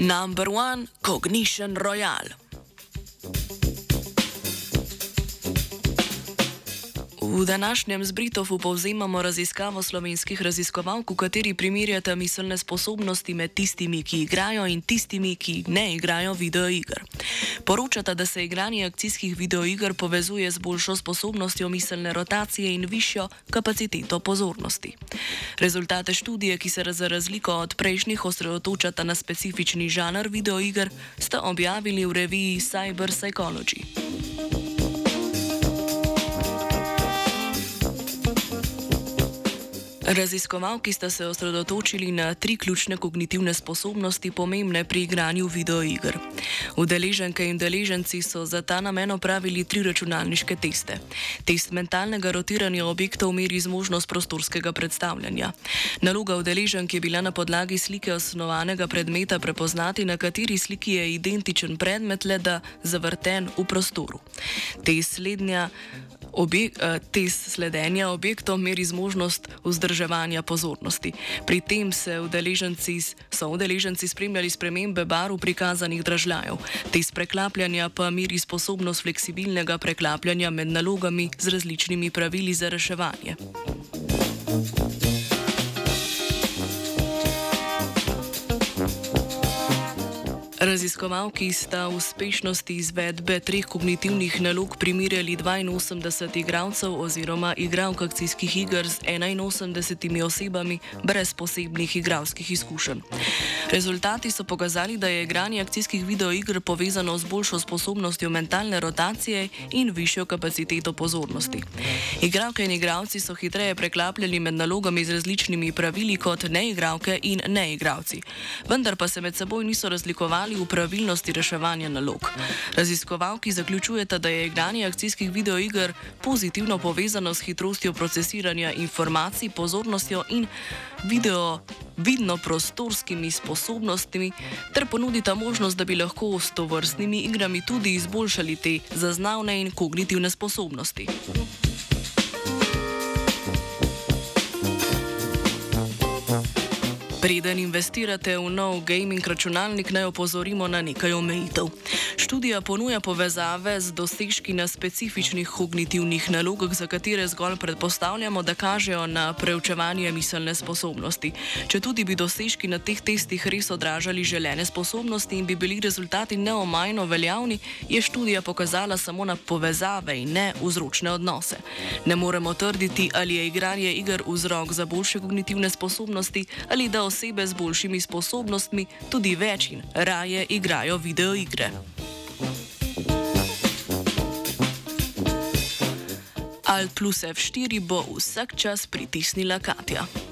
Number one Cognition Royale. V današnjem zbritofu povzemamo raziskavo slovenskih raziskovalk, v kateri primerjate miselne sposobnosti med tistimi, ki igrajo in tistimi, ki ne igrajo videoiger. Poročata, da se igranje akcijskih videoiger povezuje z boljšo sposobnostjo miselne rotacije in višjo kapaciteto pozornosti. Rezultate študije, ki se za razliko od prejšnjih osredotočata na specifični žanr videoiger, sta objavili v reviji Cyber Psychology. Raziskovalki sta se osredotočili na tri ključne kognitivne sposobnosti, pomembne pri igranju videoiger. Udeleženke in udeleženci so za ta namen opravili tri računalniške teste. Test mentalnega rotiranja objektov meri zmožnost prostorskega predstavljanja. Naloga udeleženk je bila na podlagi slike osnovanega predmeta prepoznati, na kateri sliki je identičen predmet, le da zavrten v prostoru. Test slednja Objek, eh, test sledenja objektom meri zmožnost vzdrževanja pozornosti. Pri tem udeleženci, so udeleženci spremljali spremembe barv prikazanih dražljajev. Test preklapljanja pa meri sposobnost fleksibilnega preklapljanja med nalogami z različnimi pravili za reševanje. Raziskovalki sta uspešnosti izvedbe treh kognitivnih nalog primerjali 82 igralcev oziroma igralk akcijskih iger z 81 osebami brez posebnih igralskih izkušenj. Rezultati so pokazali, da je igranje akcijskih videoiger povezano z boljšo sposobnostjo mentalne rotacije in višjo kapaciteto pozornosti. Igralke in igralci so hitreje preklapljali med nalogami z različnimi pravili kot neigralke in neigralci, vendar pa se med seboj niso razlikovali v pravilnosti reševanja nalog. Raziskovalki zaključujete, da je igranje akcijskih videoiger pozitivno povezano s hitrostjo procesiranja informacij, pozornostjo in video vidno prostorskimi sposobnostmi, ter ponudita možnost, da bi lahko s to vrstnimi igrami tudi izboljšali te zaznavne in kognitivne sposobnosti. Preden investirate v nov gaming računalnik, naj opozorimo na nekaj omejitev. Študija ponuja povezave z dosežki na specifičnih kognitivnih nalogah, za katere zgolj predpostavljamo, da kažejo na preučevanje miselne sposobnosti. Če tudi bi dosežki na teh testih res odražali želene sposobnosti in bi bili rezultati neomajno veljavni, je študija pokazala samo na povezave in ne vzročne odnose. Ne moremo trditi, ali je igranje iger vzrok za boljše kognitivne sposobnosti ali da osebe z boljšimi sposobnostmi tudi več in raje igrajo videoigre. Alt plus F4 bo vsak čas pritisnila Katja.